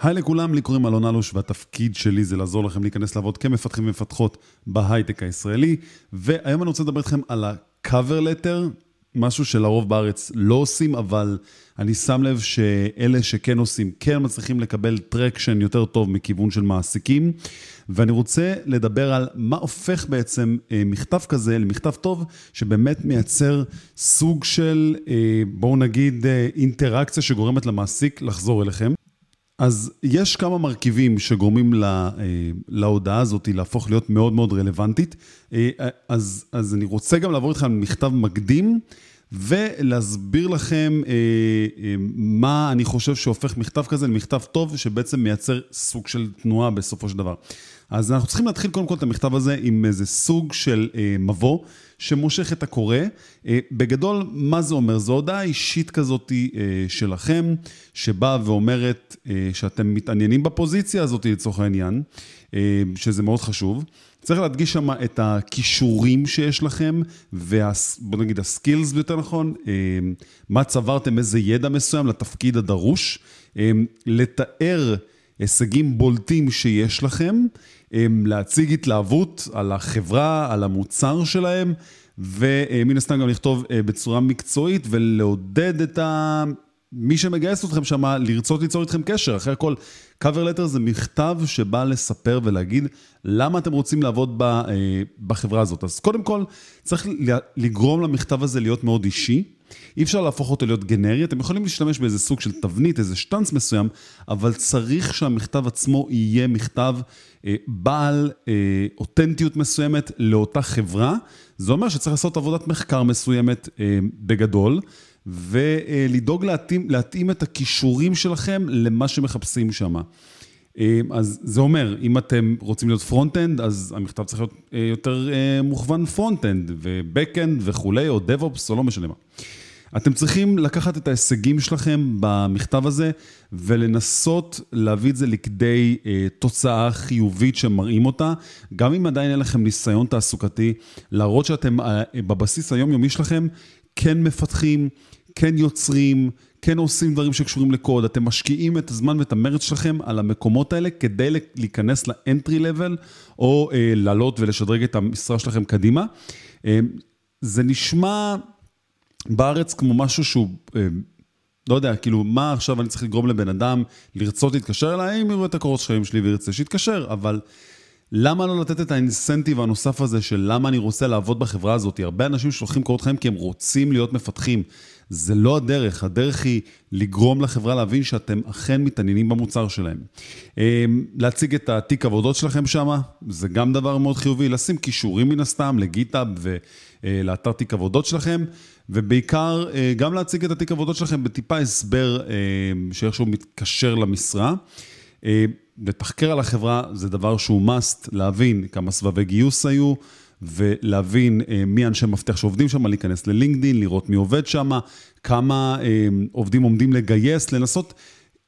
היי לכולם, לי קוראים אלון אלוש, והתפקיד שלי זה לעזור לכם להיכנס לעבוד כמפתחים ומפתחות בהייטק הישראלי, והיום אני רוצה לדבר איתכם על ה-cover letter, משהו שלרוב בארץ לא עושים, אבל אני שם לב שאלה שכן עושים, כן מצליחים לקבל traction יותר טוב מכיוון של מעסיקים, ואני רוצה לדבר על מה הופך בעצם אה, מכתב כזה למכתב טוב, שבאמת מייצר סוג של, אה, בואו נגיד, אה, אינטראקציה שגורמת למעסיק לחזור אליכם. אז יש כמה מרכיבים שגורמים לה, להודעה הזאת להפוך להיות מאוד מאוד רלוונטית. אז, אז אני רוצה גם לעבור איתכם מכתב מקדים. ולהסביר לכם אה, אה, מה אני חושב שהופך מכתב כזה למכתב טוב, שבעצם מייצר סוג של תנועה בסופו של דבר. אז אנחנו צריכים להתחיל קודם כל את המכתב הזה עם איזה סוג של אה, מבוא שמושך את הקורא. אה, בגדול, מה זה אומר? זו הודעה אישית כזאת אה, שלכם, שבאה ואומרת אה, שאתם מתעניינים בפוזיציה הזאת לצורך העניין, אה, שזה מאוד חשוב. צריך להדגיש שם את הכישורים שיש לכם, ובוא נגיד הסקילס יותר נכון, אה, מה צברתם, איזה ידע מסוים לתפקיד הדרוש, אה, לתאר הישגים בולטים שיש לכם, להציג התלהבות על החברה, על המוצר שלהם, ומן הסתם גם לכתוב בצורה מקצועית ולעודד את ה... מי שמגייס אתכם שם, לרצות ליצור איתכם קשר. אחרי הכל, cover letter זה מכתב שבא לספר ולהגיד למה אתם רוצים לעבוד אה, בחברה הזאת. אז קודם כל, צריך לגרום למכתב הזה להיות מאוד אישי. אי אפשר להפוך אותו להיות גנרי, אתם יכולים להשתמש באיזה סוג של תבנית, איזה שטאנץ מסוים, אבל צריך שהמכתב עצמו יהיה מכתב אה, בעל אה, אותנטיות מסוימת לאותה חברה. זה אומר שצריך לעשות עבודת מחקר מסוימת אה, בגדול. ולדאוג להתאים, להתאים את הכישורים שלכם למה שמחפשים שם. אה, אז זה אומר, אם אתם רוצים להיות front-end, אז המכתב צריך להיות אה, יותר אה, מוכוון front-end, ו back-end וכולי, או DevOps, או לא משנה מה. אתם צריכים לקחת את ההישגים שלכם במכתב הזה, ולנסות להביא את זה לכדי תוצאה חיובית שמראים אותה, גם אם עדיין אין לכם ניסיון תעסוקתי, להראות שאתם בבסיס היומיומי שלכם כן מפתחים, כן יוצרים, כן עושים דברים שקשורים לקוד, אתם משקיעים את הזמן ואת המרץ שלכם על המקומות האלה כדי להיכנס לאנטרי לבל, או אה, לעלות ולשדרג את המשרה שלכם קדימה. אה, זה נשמע בארץ כמו משהו שהוא... אה, לא יודע, כאילו, מה עכשיו אני צריך לגרום לבן אדם לרצות להתקשר אליי? אם יראו את הקורות חיים שלי וירצה שיתקשר, אבל למה לא לתת את האינסנטיב הנוסף הזה של למה אני רוצה לעבוד בחברה הזאת? הרבה אנשים שולחים קורות חיים כי הם רוצים להיות מפתחים. זה לא הדרך, הדרך היא לגרום לחברה להבין שאתם אכן מתעניינים במוצר שלהם. אמ, להציג את התיק עבודות שלכם שם, זה גם דבר מאוד חיובי, לשים כישורים מן הסתם לגיטאב ולאתר תיק עבודות שלכם, ובעיקר אה, גם להציג את התיק עבודות שלכם בטיפה הסבר אה, שאיכשהו מתקשר למשרה. לתחקר על החברה זה דבר שהוא must, להבין כמה סבבי גיוס היו, ולהבין אה, מי אנשי מפתח שעובדים שם, להיכנס ללינקדין, לראות מי עובד שם, כמה אה, עובדים עומדים לגייס, לנסות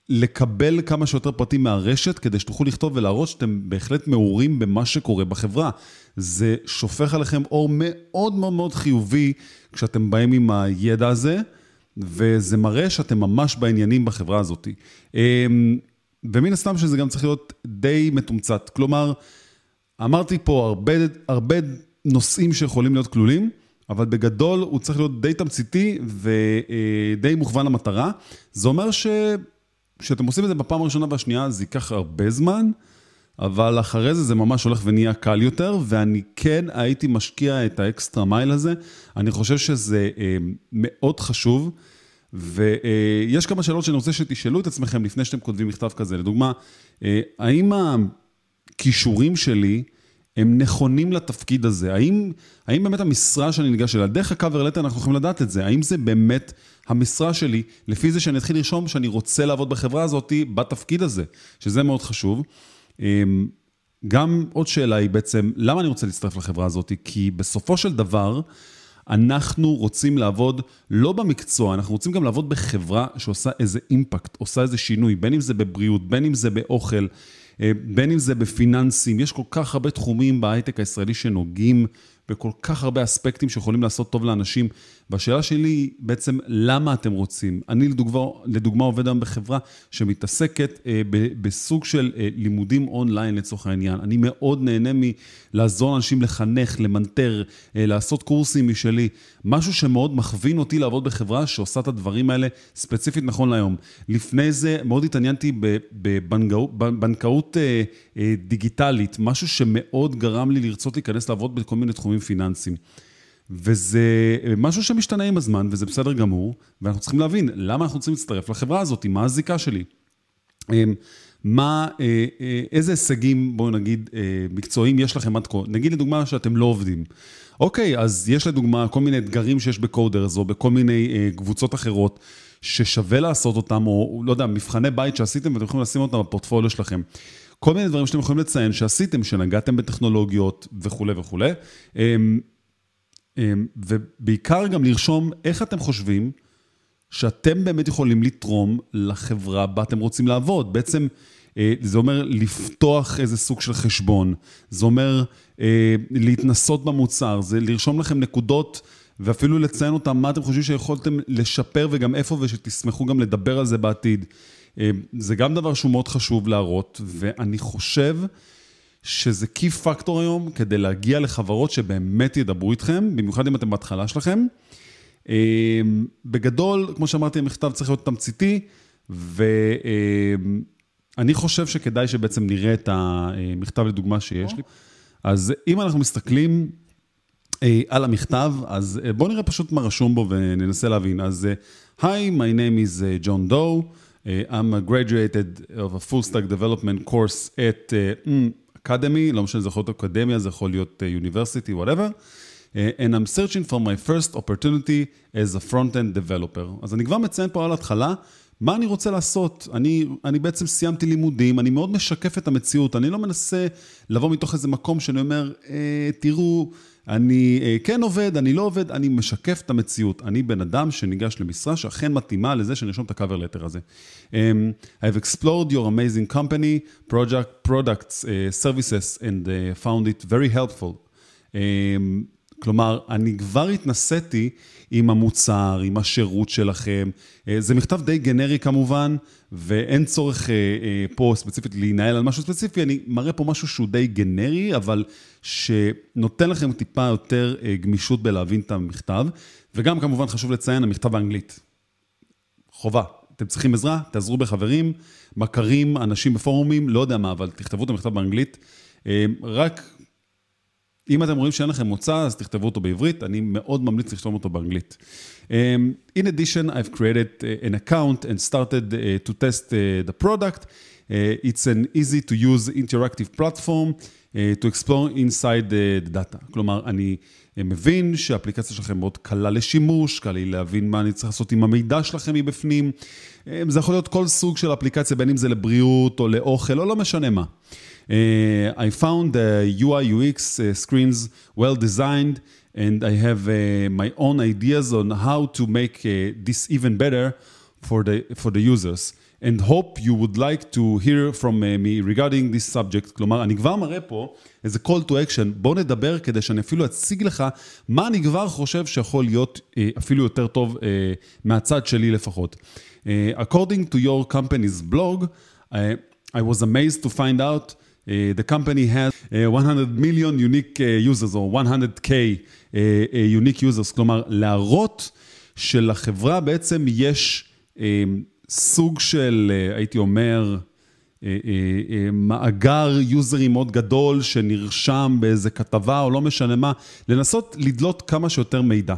לקבל כמה שיותר פרטים מהרשת, כדי שתוכלו לכתוב ולהראות שאתם בהחלט מעורים במה שקורה בחברה. זה שופך עליכם אור מאוד מאוד מאוד חיובי כשאתם באים עם הידע הזה, וזה מראה שאתם ממש בעניינים בחברה הזאת. אה, ומן הסתם שזה גם צריך להיות די מתומצת. כלומר, אמרתי פה הרבה, הרבה נושאים שיכולים להיות כלולים, אבל בגדול הוא צריך להיות די תמציתי ודי מוכוון למטרה. זה אומר שכשאתם עושים את זה בפעם הראשונה והשנייה, זה ייקח הרבה זמן, אבל אחרי זה זה ממש הולך ונהיה קל יותר, ואני כן הייתי משקיע את האקסטרה מייל הזה. אני חושב שזה אה, מאוד חשוב, ויש כמה שאלות שאני רוצה שתשאלו את עצמכם לפני שאתם כותבים מכתב כזה. לדוגמה, אה, האם הכישורים שלי, הם נכונים לתפקיד הזה? האם, האם באמת המשרה שאני ניגש אליה, דרך ה-cover letter אנחנו יכולים לדעת את זה, האם זה באמת המשרה שלי, לפי זה שאני אתחיל לרשום שאני רוצה לעבוד בחברה הזאת בתפקיד הזה, שזה מאוד חשוב. אמ, גם עוד שאלה היא בעצם, למה אני רוצה להצטרף לחברה הזאת? כי בסופו של דבר, אנחנו רוצים לעבוד לא במקצוע, אנחנו רוצים גם לעבוד בחברה שעושה איזה אימפקט, עושה איזה שינוי, בין אם זה בבריאות, בין אם זה באוכל. אה, בין אם זה בפיננסים, יש כל כך הרבה תחומים בהייטק הישראלי שנוגעים בכל כך הרבה אספקטים שיכולים לעשות טוב לאנשים, והשאלה שלי היא בעצם, למה אתם רוצים? אני לדוגמה, לדוגמה עובד היום בחברה שמתעסקת אה, ב, בסוג של אה, לימודים אונליין לצורך העניין. אני מאוד נהנה מלעזור לאנשים לחנך, למנטר, אה, לעשות קורסים משלי. משהו שמאוד מכווין אותי לעבוד בחברה שעושה את הדברים האלה ספציפית נכון להיום. לפני זה מאוד התעניינתי בבנקאות אה, אה, דיגיטלית, משהו שמאוד גרם לי לרצות להיכנס לעבוד בכל מיני תחומים פיננסיים. וזה משהו שמשתנה עם הזמן, וזה בסדר גמור, ואנחנו צריכים להבין למה אנחנו צריכים להצטרף לחברה הזאת, מה הזיקה שלי. אמ, מה, אה, אה, איזה הישגים, בואו נגיד, אה, מקצועיים יש לכם עד כה? נגיד לדוגמה שאתם לא עובדים. אוקיי, אז יש לדוגמה כל מיני אתגרים שיש בקודרס, או בכל מיני קבוצות אחרות, ששווה לעשות אותם, או לא יודע, מבחני בית שעשיתם ואתם יכולים לשים אותם בפורטפוליו שלכם. כל מיני דברים שאתם יכולים לציין שעשיתם, שנגעתם בטכנולוגיות וכולי וכולי. אמ, אמ, ובעיקר גם לרשום איך אתם חושבים שאתם באמת יכולים לתרום לחברה בה אתם רוצים לעבוד. בעצם אה, זה אומר לפתוח איזה סוג של חשבון, זה אומר אה, להתנסות במוצר, זה לרשום לכם נקודות ואפילו לציין אותם, מה אתם חושבים שיכולתם לשפר וגם איפה, ושתשמחו גם לדבר על זה בעתיד. אה, זה גם דבר שהוא מאוד חשוב להראות, ואני חושב שזה קי פקטור היום כדי להגיע לחברות שבאמת ידברו איתכם, במיוחד אם אתם בהתחלה שלכם. בגדול, כמו שאמרתי, המכתב צריך להיות תמציתי, ואני חושב שכדאי שבעצם נראה את המכתב לדוגמה שיש לי. אז אם אנחנו מסתכלים על המכתב, אז בואו נראה פשוט מה רשום בו וננסה להבין. אז, היי, my name is John Doe. I'm a graduated of a full stack development course at uh, אקדמי, לא משנה, זה יכול להיות אקדמיה, זה יכול להיות university, whatever. And I'm searching for my first opportunity as a front-end developer. אז אני כבר מציין פה על ההתחלה, מה אני רוצה לעשות? אני, אני בעצם סיימתי לימודים, אני מאוד משקף את המציאות, אני לא מנסה לבוא מתוך איזה מקום שאני אומר, אה, תראו, אני אה, כן עובד, אני לא עובד, אני משקף את המציאות. אני בן אדם שניגש למשרה שאכן מתאימה לזה שנרשום את ה-cover הזה. Um, I've explored your amazing company, project, products, uh, services, and uh, found it very helpful. Um, כלומר, אני כבר התנסיתי עם המוצר, עם השירות שלכם. אה, זה מכתב די גנרי כמובן, ואין צורך אה, אה, פה ספציפית להינעל על משהו ספציפי, אני מראה פה משהו שהוא די גנרי, אבל שנותן לכם טיפה יותר גמישות בלהבין את המכתב. וגם כמובן חשוב לציין, המכתב באנגלית. חובה. אתם צריכים עזרה, תעזרו בחברים, מכרים, אנשים בפורומים, לא יודע מה, אבל תכתבו את המכתב באנגלית. רק אם אתם רואים שאין לכם מוצא, אז תכתבו אותו בעברית, אני מאוד ממליץ לכתוב אותו באנגלית. Um, in addition, I've created uh, an account and started uh, to test uh, the product. It's an easy to use interactive platform to explore inside the data. כלומר, אני מבין שהאפליקציה שלכם מאוד קלה לשימוש, קל לי להבין מה אני צריך לעשות עם המידע שלכם מבפנים. זה יכול להיות כל סוג של אפליקציה, בין אם זה לבריאות או לאוכל, או לא משנה מה. Uh, I found the UI UX uh, screens well designed, and I have uh, my own ideas on how to make this even better for the for the users. And hope you would like to hear from me regarding this subject. כלומר, אני כבר מראה פה איזה call to action, בוא נדבר כדי שאני אפילו אציג לך מה אני כבר חושב שיכול להיות אפילו יותר טוב מהצד שלי לפחות. According to your company's blog, I was amazed to find out Uh, the company has uh, 100 million unique uh, users, או 100K unique users, כלומר, להראות שלחברה בעצם יש סוג של, הייתי אומר, מאגר יוזרים מאוד גדול שנרשם באיזה כתבה או לא משנה מה, לנסות לדלות כמה שיותר מידע.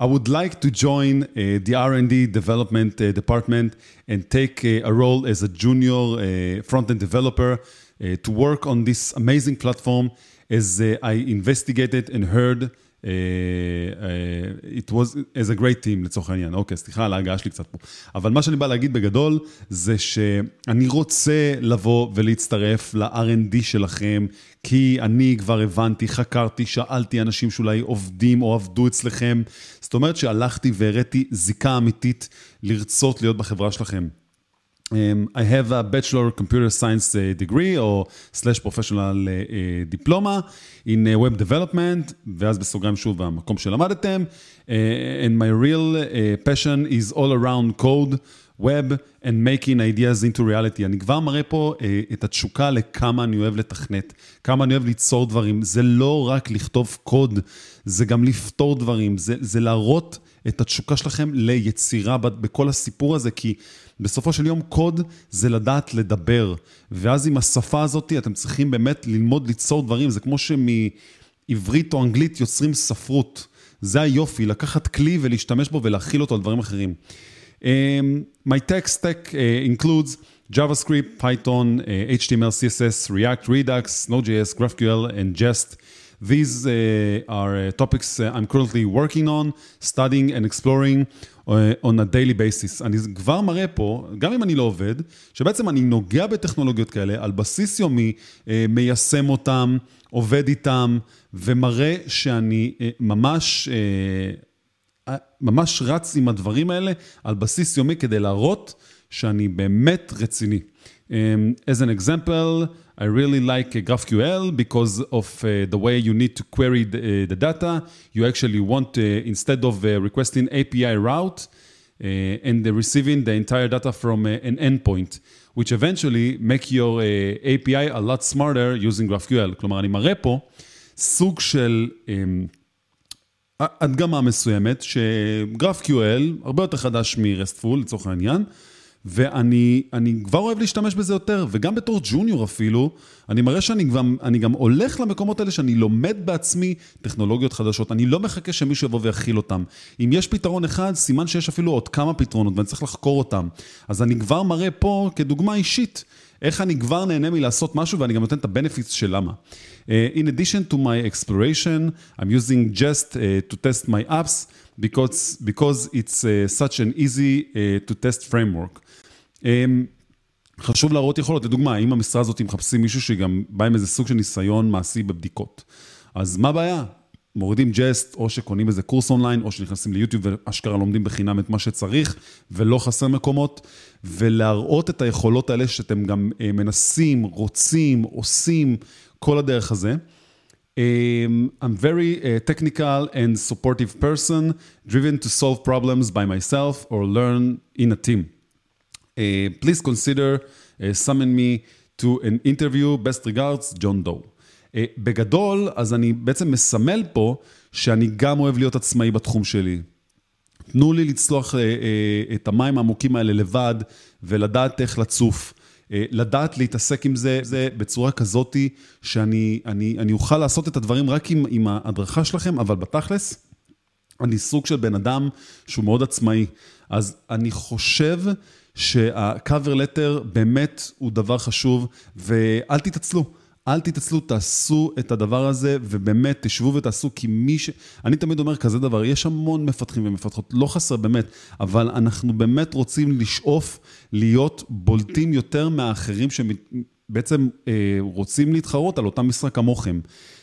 I would like to join uh, the R&D development uh, department and take uh, a role as a junior uh, front-end developer uh, to work on this amazing platform as uh, I investigated and heard. Uh, uh, it was as a great team לצורך העניין, אוקיי, סליחה על ההגעה שלי קצת פה. אבל מה שאני בא להגיד בגדול, זה שאני רוצה לבוא ולהצטרף ל-R&D שלכם, כי אני כבר הבנתי, חקרתי, שאלתי אנשים שאולי עובדים או עבדו אצלכם. זאת אומרת שהלכתי והראיתי זיקה אמיתית לרצות להיות בחברה שלכם. Um, I have a bachelor computer science uh, degree או slash professional uh, uh, diploma in uh, web development, ואז בסוגריים שוב המקום שלמדתם. Uh, and my real uh, passion is all around code, web and making ideas into reality. אני כבר מראה פה uh, את התשוקה לכמה אני אוהב לתכנת, כמה אני אוהב ליצור דברים. זה לא רק לכתוב קוד, זה גם לפתור דברים, זה, זה להראות את התשוקה שלכם ליצירה בכל הסיפור הזה, כי... בסופו של יום קוד זה לדעת לדבר, ואז עם השפה הזאת אתם צריכים באמת ללמוד ליצור דברים, זה כמו שמעברית או אנגלית יוצרים ספרות. זה היופי, לקחת כלי ולהשתמש בו ולהכיל אותו על דברים אחרים. Um, my tech stack uh, includes JavaScript, Python, uh, HTML, CSS, React, Redux, Node.js, GraphQL, and Jest. These uh, are uh, topics uh, I'm currently working on, studying and exploring on a daily basis. אני כבר מראה פה, גם אם אני לא עובד, שבעצם אני נוגע בטכנולוגיות כאלה, על בסיס יומי, מיישם אותם, עובד איתם, ומראה שאני ממש, ממש רץ עם הדברים האלה על בסיס יומי כדי להראות שאני באמת רציני. Um, as an example, I really like GraphQL because of uh, the way you need to query the, uh, the data. You actually want, uh, instead of uh, requesting API route uh, and receiving the entire data from uh, an endpoint, which eventually make your API a lot smarter using GraphQL. כלומר, אני מראה פה סוג של um, הדגמה מסוימת, ש-GraphQL הרבה יותר חדש מ-RESTful לצורך העניין, ואני כבר אוהב להשתמש בזה יותר, וגם בתור ג'וניור אפילו, אני מראה שאני גם, גם הולך למקומות האלה שאני לומד בעצמי טכנולוגיות חדשות. אני לא מחכה שמישהו יבוא ויכיל אותם. אם יש פתרון אחד, סימן שיש אפילו עוד כמה פתרונות, ואני צריך לחקור אותם. אז אני כבר מראה פה כדוגמה אישית, איך אני כבר נהנה מלעשות משהו, ואני גם נותן את ה-benefits של למה. Uh, in addition to my exploration, I'm using Jest uh, to test my apps, because, because it's uh, such an easy uh, to test framework. אמ, חשוב להראות יכולות, לדוגמה, אם המשרה הזאת מחפשים מישהו שגם בא עם איזה סוג של ניסיון מעשי בבדיקות. אז מה הבעיה? מורידים ג'סט, או שקונים איזה קורס אונליין, או שנכנסים ליוטיוב ואשכרה לומדים בחינם את מה שצריך, ולא חסר מקומות, ולהראות את היכולות האלה שאתם גם אה, מנסים, רוצים, עושים, כל הדרך הזה. Um, I'm very uh, technical and supportive person, driven to solve problems by myself or learn in a team. Uh, please consider uh, summon me to an interview, best regards, ג'ון דו. Uh, בגדול, אז אני בעצם מסמל פה שאני גם אוהב להיות עצמאי בתחום שלי. תנו לי לצלוח uh, uh, את המים העמוקים האלה לבד ולדעת איך לצוף. לדעת להתעסק עם זה, זה בצורה כזאתי שאני אני, אני אוכל לעשות את הדברים רק עם, עם ההדרכה שלכם, אבל בתכלס, אני סוג של בן אדם שהוא מאוד עצמאי. אז אני חושב שה-cover letter באמת הוא דבר חשוב, ואל תתעצלו. אל תתעצלו, תעשו את הדבר הזה, ובאמת תשבו ותעשו, כי מי ש... אני תמיד אומר כזה דבר, יש המון מפתחים ומפתחות, לא חסר באמת, אבל אנחנו באמת רוצים לשאוף להיות בולטים יותר מהאחרים שבעצם אה, רוצים להתחרות על אותה משרה כמוכם.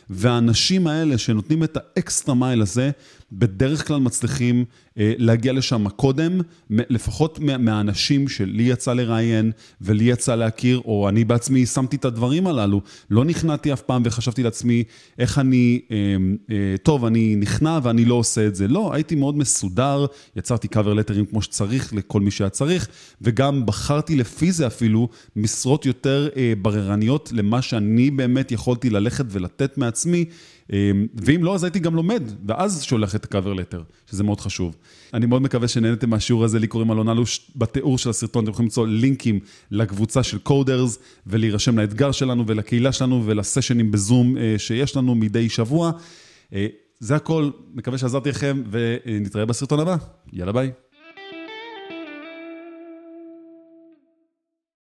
והאנשים האלה שנותנים את האקסטרה מייל הזה, בדרך כלל מצליחים אה, להגיע לשם קודם, לפחות מהאנשים שלי יצא לראיין ולי יצא להכיר, או אני בעצמי שמתי את הדברים הללו. לא נכנעתי אף פעם וחשבתי לעצמי איך אני, אה, אה, טוב, אני נכנע ואני לא עושה את זה. לא, הייתי מאוד מסודר, יצרתי קאבר לטרים כמו שצריך לכל מי שהיה צריך, וגם בחרתי לפי זה אפילו משרות יותר בררניות למה שאני באמת יכולתי ללכת ולתת מעצמי. אמ, ואם לא, אז הייתי גם לומד, ואז שולח את ה-cover letter, שזה מאוד חשוב. אני מאוד מקווה שנהנתם מהשיעור הזה, לי קוראים אלון אלוש. בתיאור של הסרטון אתם יכולים למצוא לינקים לקבוצה של קודרס, ולהירשם לאתגר שלנו ולקהילה שלנו ולסשנים בזום אה, שיש לנו מדי שבוע. אה, זה הכל, מקווה שעזרתי לכם, ונתראה בסרטון הבא. יאללה ביי.